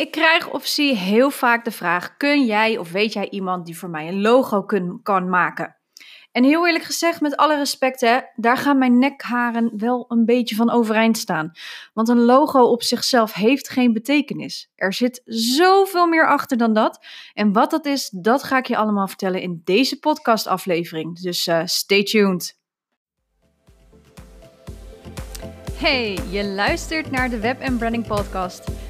Ik krijg op zie heel vaak de vraag: kun jij of weet jij iemand die voor mij een logo kan maken? En heel eerlijk gezegd, met alle respect, hè, daar gaan mijn nekharen wel een beetje van overeind staan. Want een logo op zichzelf heeft geen betekenis. Er zit zoveel meer achter dan dat. En wat dat is, dat ga ik je allemaal vertellen in deze podcastaflevering. Dus uh, stay tuned. Hey, je luistert naar de Web Branding Podcast.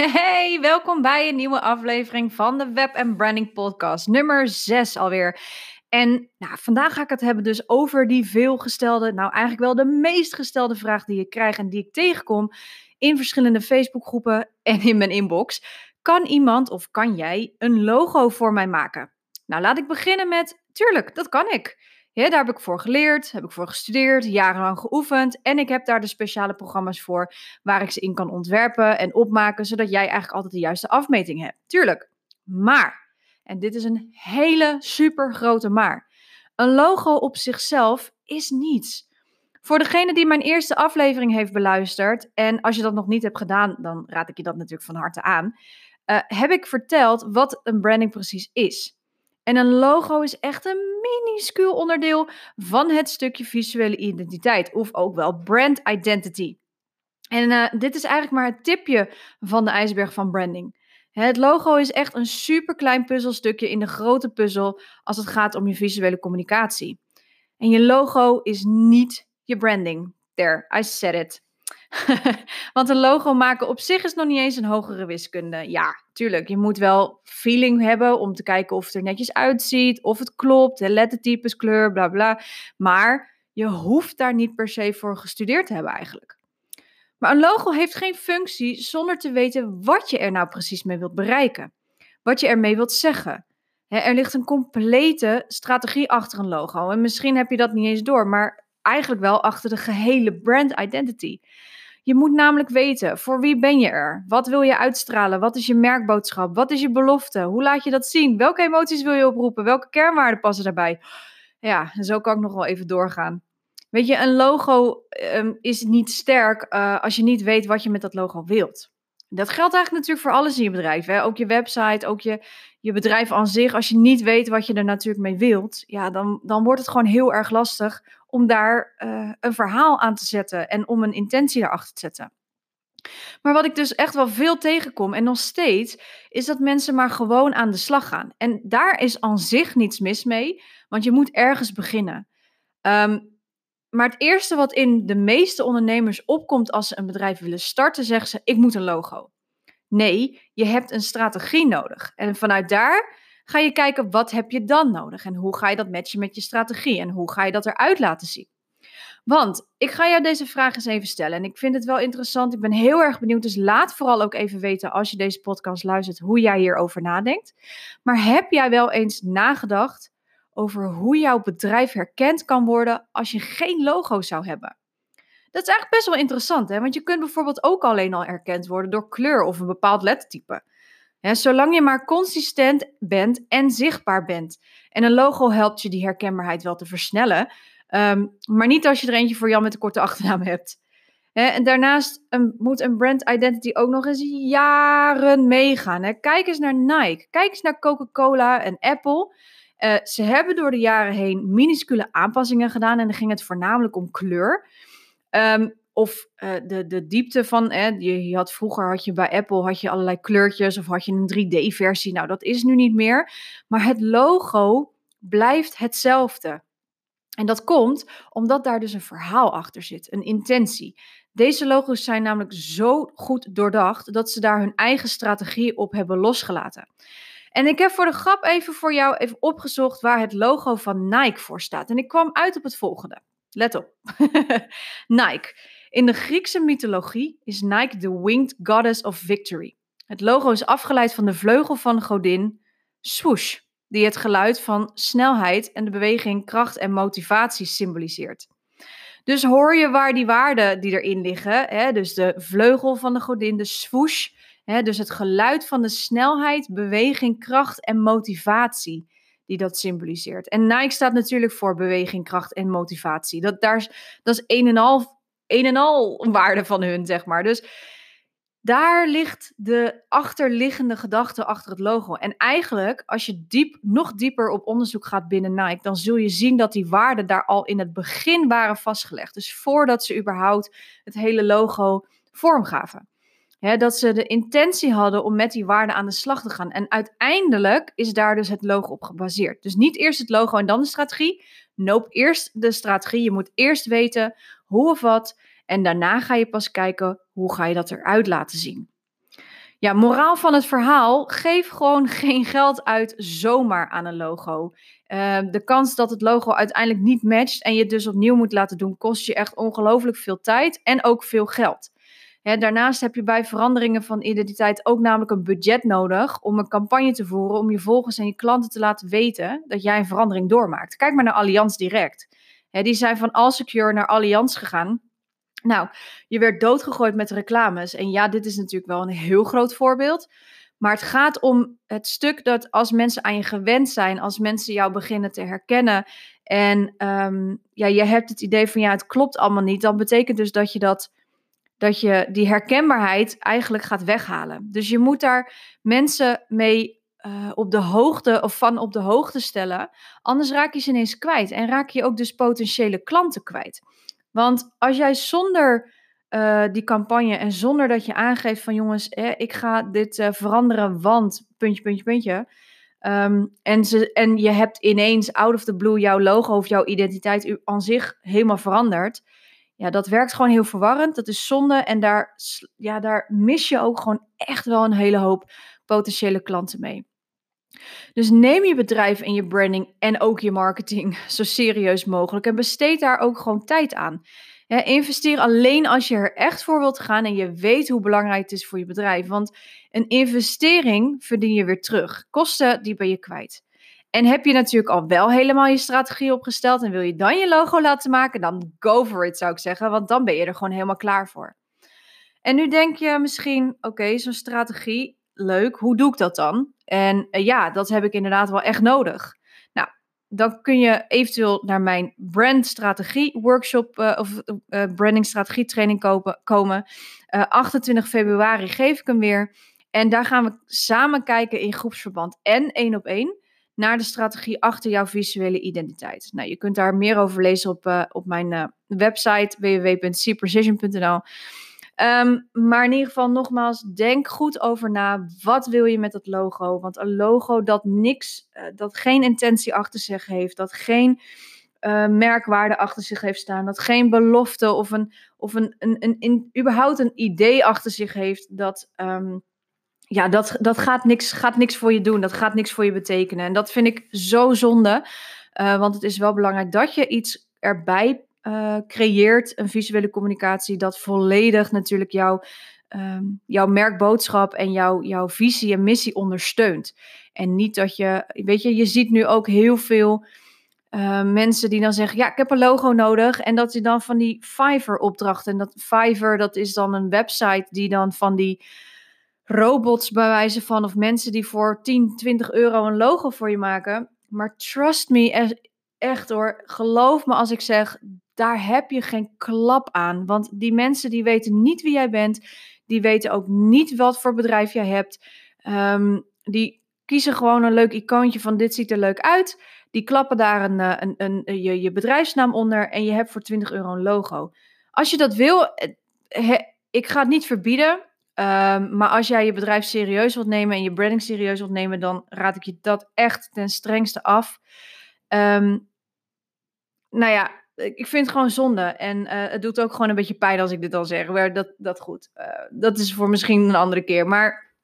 Hey, welkom bij een nieuwe aflevering van de Web Branding Podcast, nummer 6 alweer. En nou, vandaag ga ik het hebben dus over die veelgestelde, nou eigenlijk wel de meest gestelde vraag die ik krijg en die ik tegenkom in verschillende Facebookgroepen en in mijn inbox. Kan iemand of kan jij een logo voor mij maken? Nou, laat ik beginnen met, tuurlijk, dat kan ik. Ja, daar heb ik voor geleerd, heb ik voor gestudeerd, jarenlang geoefend. En ik heb daar de speciale programma's voor waar ik ze in kan ontwerpen en opmaken, zodat jij eigenlijk altijd de juiste afmeting hebt. Tuurlijk. Maar, en dit is een hele super grote maar. Een logo op zichzelf is niets. Voor degene die mijn eerste aflevering heeft beluisterd, en als je dat nog niet hebt gedaan, dan raad ik je dat natuurlijk van harte aan, uh, heb ik verteld wat een branding precies is. En een logo is echt een minuscuul onderdeel van het stukje visuele identiteit, of ook wel brand identity. En uh, dit is eigenlijk maar het tipje van de ijsberg van branding. Het logo is echt een super klein puzzelstukje in de grote puzzel als het gaat om je visuele communicatie. En je logo is niet je branding. There, I said it. Want een logo maken op zich is nog niet eens een hogere wiskunde. Ja, tuurlijk, je moet wel feeling hebben om te kijken of het er netjes uitziet, of het klopt, de lettertypes, kleur, bla bla. Maar je hoeft daar niet per se voor gestudeerd te hebben eigenlijk. Maar een logo heeft geen functie zonder te weten wat je er nou precies mee wilt bereiken. Wat je ermee wilt zeggen. er ligt een complete strategie achter een logo. En misschien heb je dat niet eens door, maar eigenlijk wel achter de gehele brand identity. Je moet namelijk weten, voor wie ben je er? Wat wil je uitstralen? Wat is je merkboodschap? Wat is je belofte? Hoe laat je dat zien? Welke emoties wil je oproepen? Welke kernwaarden passen daarbij? Ja, zo kan ik nog wel even doorgaan. Weet je, een logo um, is niet sterk uh, als je niet weet wat je met dat logo wilt. Dat geldt eigenlijk natuurlijk voor alles in je bedrijf. Hè? Ook je website, ook je, je bedrijf aan zich. Als je niet weet wat je er natuurlijk mee wilt, ja, dan, dan wordt het gewoon heel erg lastig om daar uh, een verhaal aan te zetten en om een intentie erachter te zetten. Maar wat ik dus echt wel veel tegenkom en nog steeds, is dat mensen maar gewoon aan de slag gaan. En daar is aan zich niets mis mee, want je moet ergens beginnen. Um, maar het eerste wat in de meeste ondernemers opkomt als ze een bedrijf willen starten, zeggen ze: Ik moet een logo. Nee, je hebt een strategie nodig. En vanuit daar ga je kijken wat heb je dan nodig en hoe ga je dat matchen met je strategie en hoe ga je dat eruit laten zien. Want ik ga jou deze vraag eens even stellen en ik vind het wel interessant. Ik ben heel erg benieuwd, dus laat vooral ook even weten als je deze podcast luistert hoe jij hierover nadenkt. Maar heb jij wel eens nagedacht over hoe jouw bedrijf herkend kan worden als je geen logo zou hebben? Dat is eigenlijk best wel interessant, hè? want je kunt bijvoorbeeld ook alleen al herkend worden door kleur of een bepaald lettertype zolang je maar consistent bent en zichtbaar bent. En een logo helpt je die herkenbaarheid wel te versnellen. Ehm, maar niet als je er eentje voor Jan met een korte achternaam hebt. en daarnaast moet een brand identity ook nog eens jaren meegaan. Kijk eens naar Nike. Kijk eens naar Coca-Cola en Apple. Uh, ze hebben door de jaren heen minuscule aanpassingen gedaan. En dan ging het voornamelijk om kleur. Um, of uh, de, de diepte van, eh, je, je, had vroeger had je bij Apple had je allerlei kleurtjes of had je een 3D-versie. Nou, dat is nu niet meer. Maar het logo blijft hetzelfde. En dat komt omdat daar dus een verhaal achter zit, een intentie. Deze logo's zijn namelijk zo goed doordacht dat ze daar hun eigen strategie op hebben losgelaten. En ik heb voor de grap even voor jou even opgezocht waar het logo van Nike voor staat. En ik kwam uit op het volgende. Let op. Nike. In de Griekse mythologie is Nike de winged goddess of victory. Het logo is afgeleid van de vleugel van godin swoosh. die het geluid van snelheid en de beweging kracht en motivatie symboliseert. Dus hoor je waar die waarden die erin liggen, hè, dus de vleugel van de godin, de swoosh, dus het geluid van de snelheid, beweging, kracht en motivatie die dat symboliseert. En Nike staat natuurlijk voor beweging, kracht en motivatie. Dat, daar is, dat is een en al, een en al waarde van hun, zeg maar. Dus daar ligt de achterliggende gedachte achter het logo. En eigenlijk, als je diep, nog dieper op onderzoek gaat binnen Nike, dan zul je zien dat die waarden daar al in het begin waren vastgelegd. Dus voordat ze überhaupt het hele logo vormgaven. Dat ze de intentie hadden om met die waarden aan de slag te gaan. En uiteindelijk is daar dus het logo op gebaseerd. Dus niet eerst het logo en dan de strategie. Nope, eerst de strategie. Je moet eerst weten hoe of wat. En daarna ga je pas kijken hoe ga je dat eruit laten zien. Ja, moraal van het verhaal: geef gewoon geen geld uit zomaar aan een logo. Uh, de kans dat het logo uiteindelijk niet matcht en je het dus opnieuw moet laten doen, kost je echt ongelooflijk veel tijd en ook veel geld. Daarnaast heb je bij veranderingen van identiteit ook namelijk een budget nodig om een campagne te voeren om je volgers en je klanten te laten weten dat jij een verandering doormaakt. Kijk maar naar Allianz Direct. die zijn van Allsecure naar Allianz gegaan. Nou, je werd doodgegooid met reclames. En ja, dit is natuurlijk wel een heel groot voorbeeld. Maar het gaat om het stuk dat als mensen aan je gewend zijn, als mensen jou beginnen te herkennen en um, ja, je hebt het idee van ja, het klopt allemaal niet, dan betekent dus dat je dat, dat je die herkenbaarheid eigenlijk gaat weghalen. Dus je moet daar mensen mee uh, op de hoogte of van op de hoogte stellen, anders raak je ze ineens kwijt en raak je ook dus potentiële klanten kwijt. Want als jij zonder uh, die campagne en zonder dat je aangeeft van jongens, ik ga dit uh, veranderen, want puntje, puntje, puntje. Um, en, ze, en je hebt ineens out of the blue jouw logo of jouw identiteit aan zich helemaal veranderd. Ja, dat werkt gewoon heel verwarrend. Dat is zonde. En daar, ja, daar mis je ook gewoon echt wel een hele hoop potentiële klanten mee. Dus neem je bedrijf en je branding en ook je marketing zo serieus mogelijk en besteed daar ook gewoon tijd aan. investeer alleen als je er echt voor wilt gaan en je weet hoe belangrijk het is voor je bedrijf. Want een investering verdien je weer terug. Kosten, die ben je kwijt. En heb je natuurlijk al wel helemaal je strategie opgesteld en wil je dan je logo laten maken, dan go for it zou ik zeggen, want dan ben je er gewoon helemaal klaar voor. En nu denk je misschien, oké, zo'n strategie, leuk, hoe doe ik dat dan? En uh, ja, dat heb ik inderdaad wel echt nodig. Nou, dan kun je eventueel naar mijn brandstrategie workshop uh, of uh, branding strategie training kopen, komen. 28 februari geef ik hem weer. En daar gaan we samen kijken in groepsverband en één op één naar de strategie achter jouw visuele identiteit. Nou, je kunt daar meer over lezen op, op mijn website www.cprecision.nl. Ehm, maar in ieder geval nogmaals, denk goed over na. Wat wil je met dat logo? Want een logo dat niks, uh, dat geen intentie achter zich heeft, dat geen merkwaarde achter zich heeft staan, dat geen belofte of een, of een, een, een, überhaupt een idee achter zich heeft, dat, um, ja, dat, dat gaat, niks, gaat niks voor je doen. Dat gaat niks voor je betekenen. En dat vind ik zo zonde. Uh, want het is wel belangrijk dat je iets erbij uh, creëert een visuele communicatie dat volledig natuurlijk jouw, um, jouw merkboodschap en jouw, jouw visie en missie ondersteunt. En niet dat je, weet je, je ziet nu ook heel veel uh, mensen die dan zeggen, ja, ik heb een logo nodig. En dat je dan van die Fiverr opdrachten. En dat Fiverr, dat is dan een website die dan van die robots bij wijze van, of mensen die voor 10, 20 euro een logo voor je maken. Maar trust me, echt hoor, geloof me als ik zeg, daar heb je geen klap aan. Want die mensen die weten niet wie jij bent. Die weten ook niet wat voor bedrijf jij hebt. Um, die kiezen gewoon een leuk icoontje van dit ziet er leuk uit. Die klappen daar een, eh, een, een, een je, je bedrijfsnaam onder en je hebt voor 20 euro een logo. Als je dat wil, eh, ik ga het niet verbieden. Um, maar als jij je bedrijf serieus wilt nemen en je branding serieus wilt nemen, dan raad ik je dat echt ten strengste af. Um, nou ja, ik vind het gewoon zonde. En uh, het doet ook gewoon een beetje pijn als ik dit al zeg. Maar dat, dat goed. Uh, dat is voor misschien een andere keer. Maar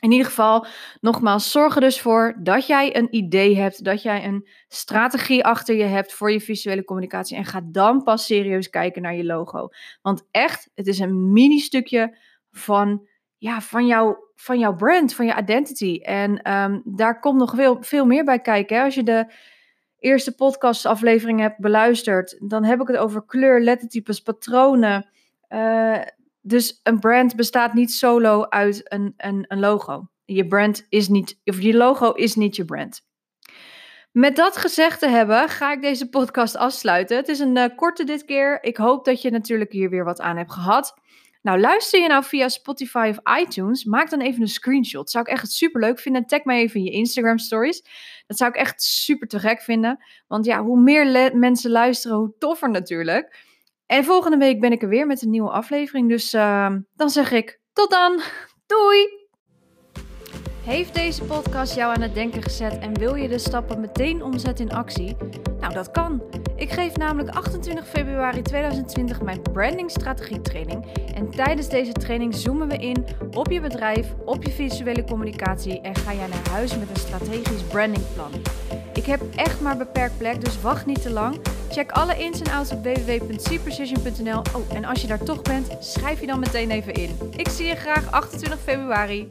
in ieder geval, nogmaals, zorg er dus voor dat jij een idee hebt. Dat jij een strategie achter je hebt voor je visuele communicatie. En ga dan pas serieus kijken naar je logo. Want echt, het is een mini stukje van ja, van, jou, van jouw brand, van je identity. En ehm, daar komt nog veel, veel meer bij kijken. Hè? Als je de eerste podcastaflevering hebt beluisterd, dan heb ik het over kleur, lettertypes, patronen. Uh, dus een brand bestaat niet solo uit een, een, een logo. Je brand is niet, of je logo is niet je brand. Met dat gezegd te hebben, ga ik deze podcast afsluiten. Het is een uh, korte dit keer. Ik hoop dat je natuurlijk hier weer wat aan hebt gehad. Nou, luister je nou via Spotify of iTunes, maak dan even een screenshot. Zou ik echt super leuk vinden. Tag mij even in je Instagram stories. Dat zou ik echt super te gek vinden. Want ja, hoe meer mensen luisteren, hoe toffer natuurlijk. En volgende week ben ik er weer met een nieuwe aflevering. Dus uh, dan zeg ik tot dan. Doei! Heeft deze podcast jou aan het denken gezet en wil je de stappen meteen omzetten in actie? Nou, dat kan. Ik geef namelijk 28 februari 2020 mijn branding strategie training. En tijdens deze training zoomen we in op je bedrijf, op je visuele communicatie en ga jij naar huis met een strategisch brandingplan. Ik heb echt maar beperkt plek, dus wacht niet te lang. Check alle ins en outs op www.cprecision.nl. Oh, en als je daar toch bent, schrijf je dan meteen even in. Ik zie je graag 28 februari.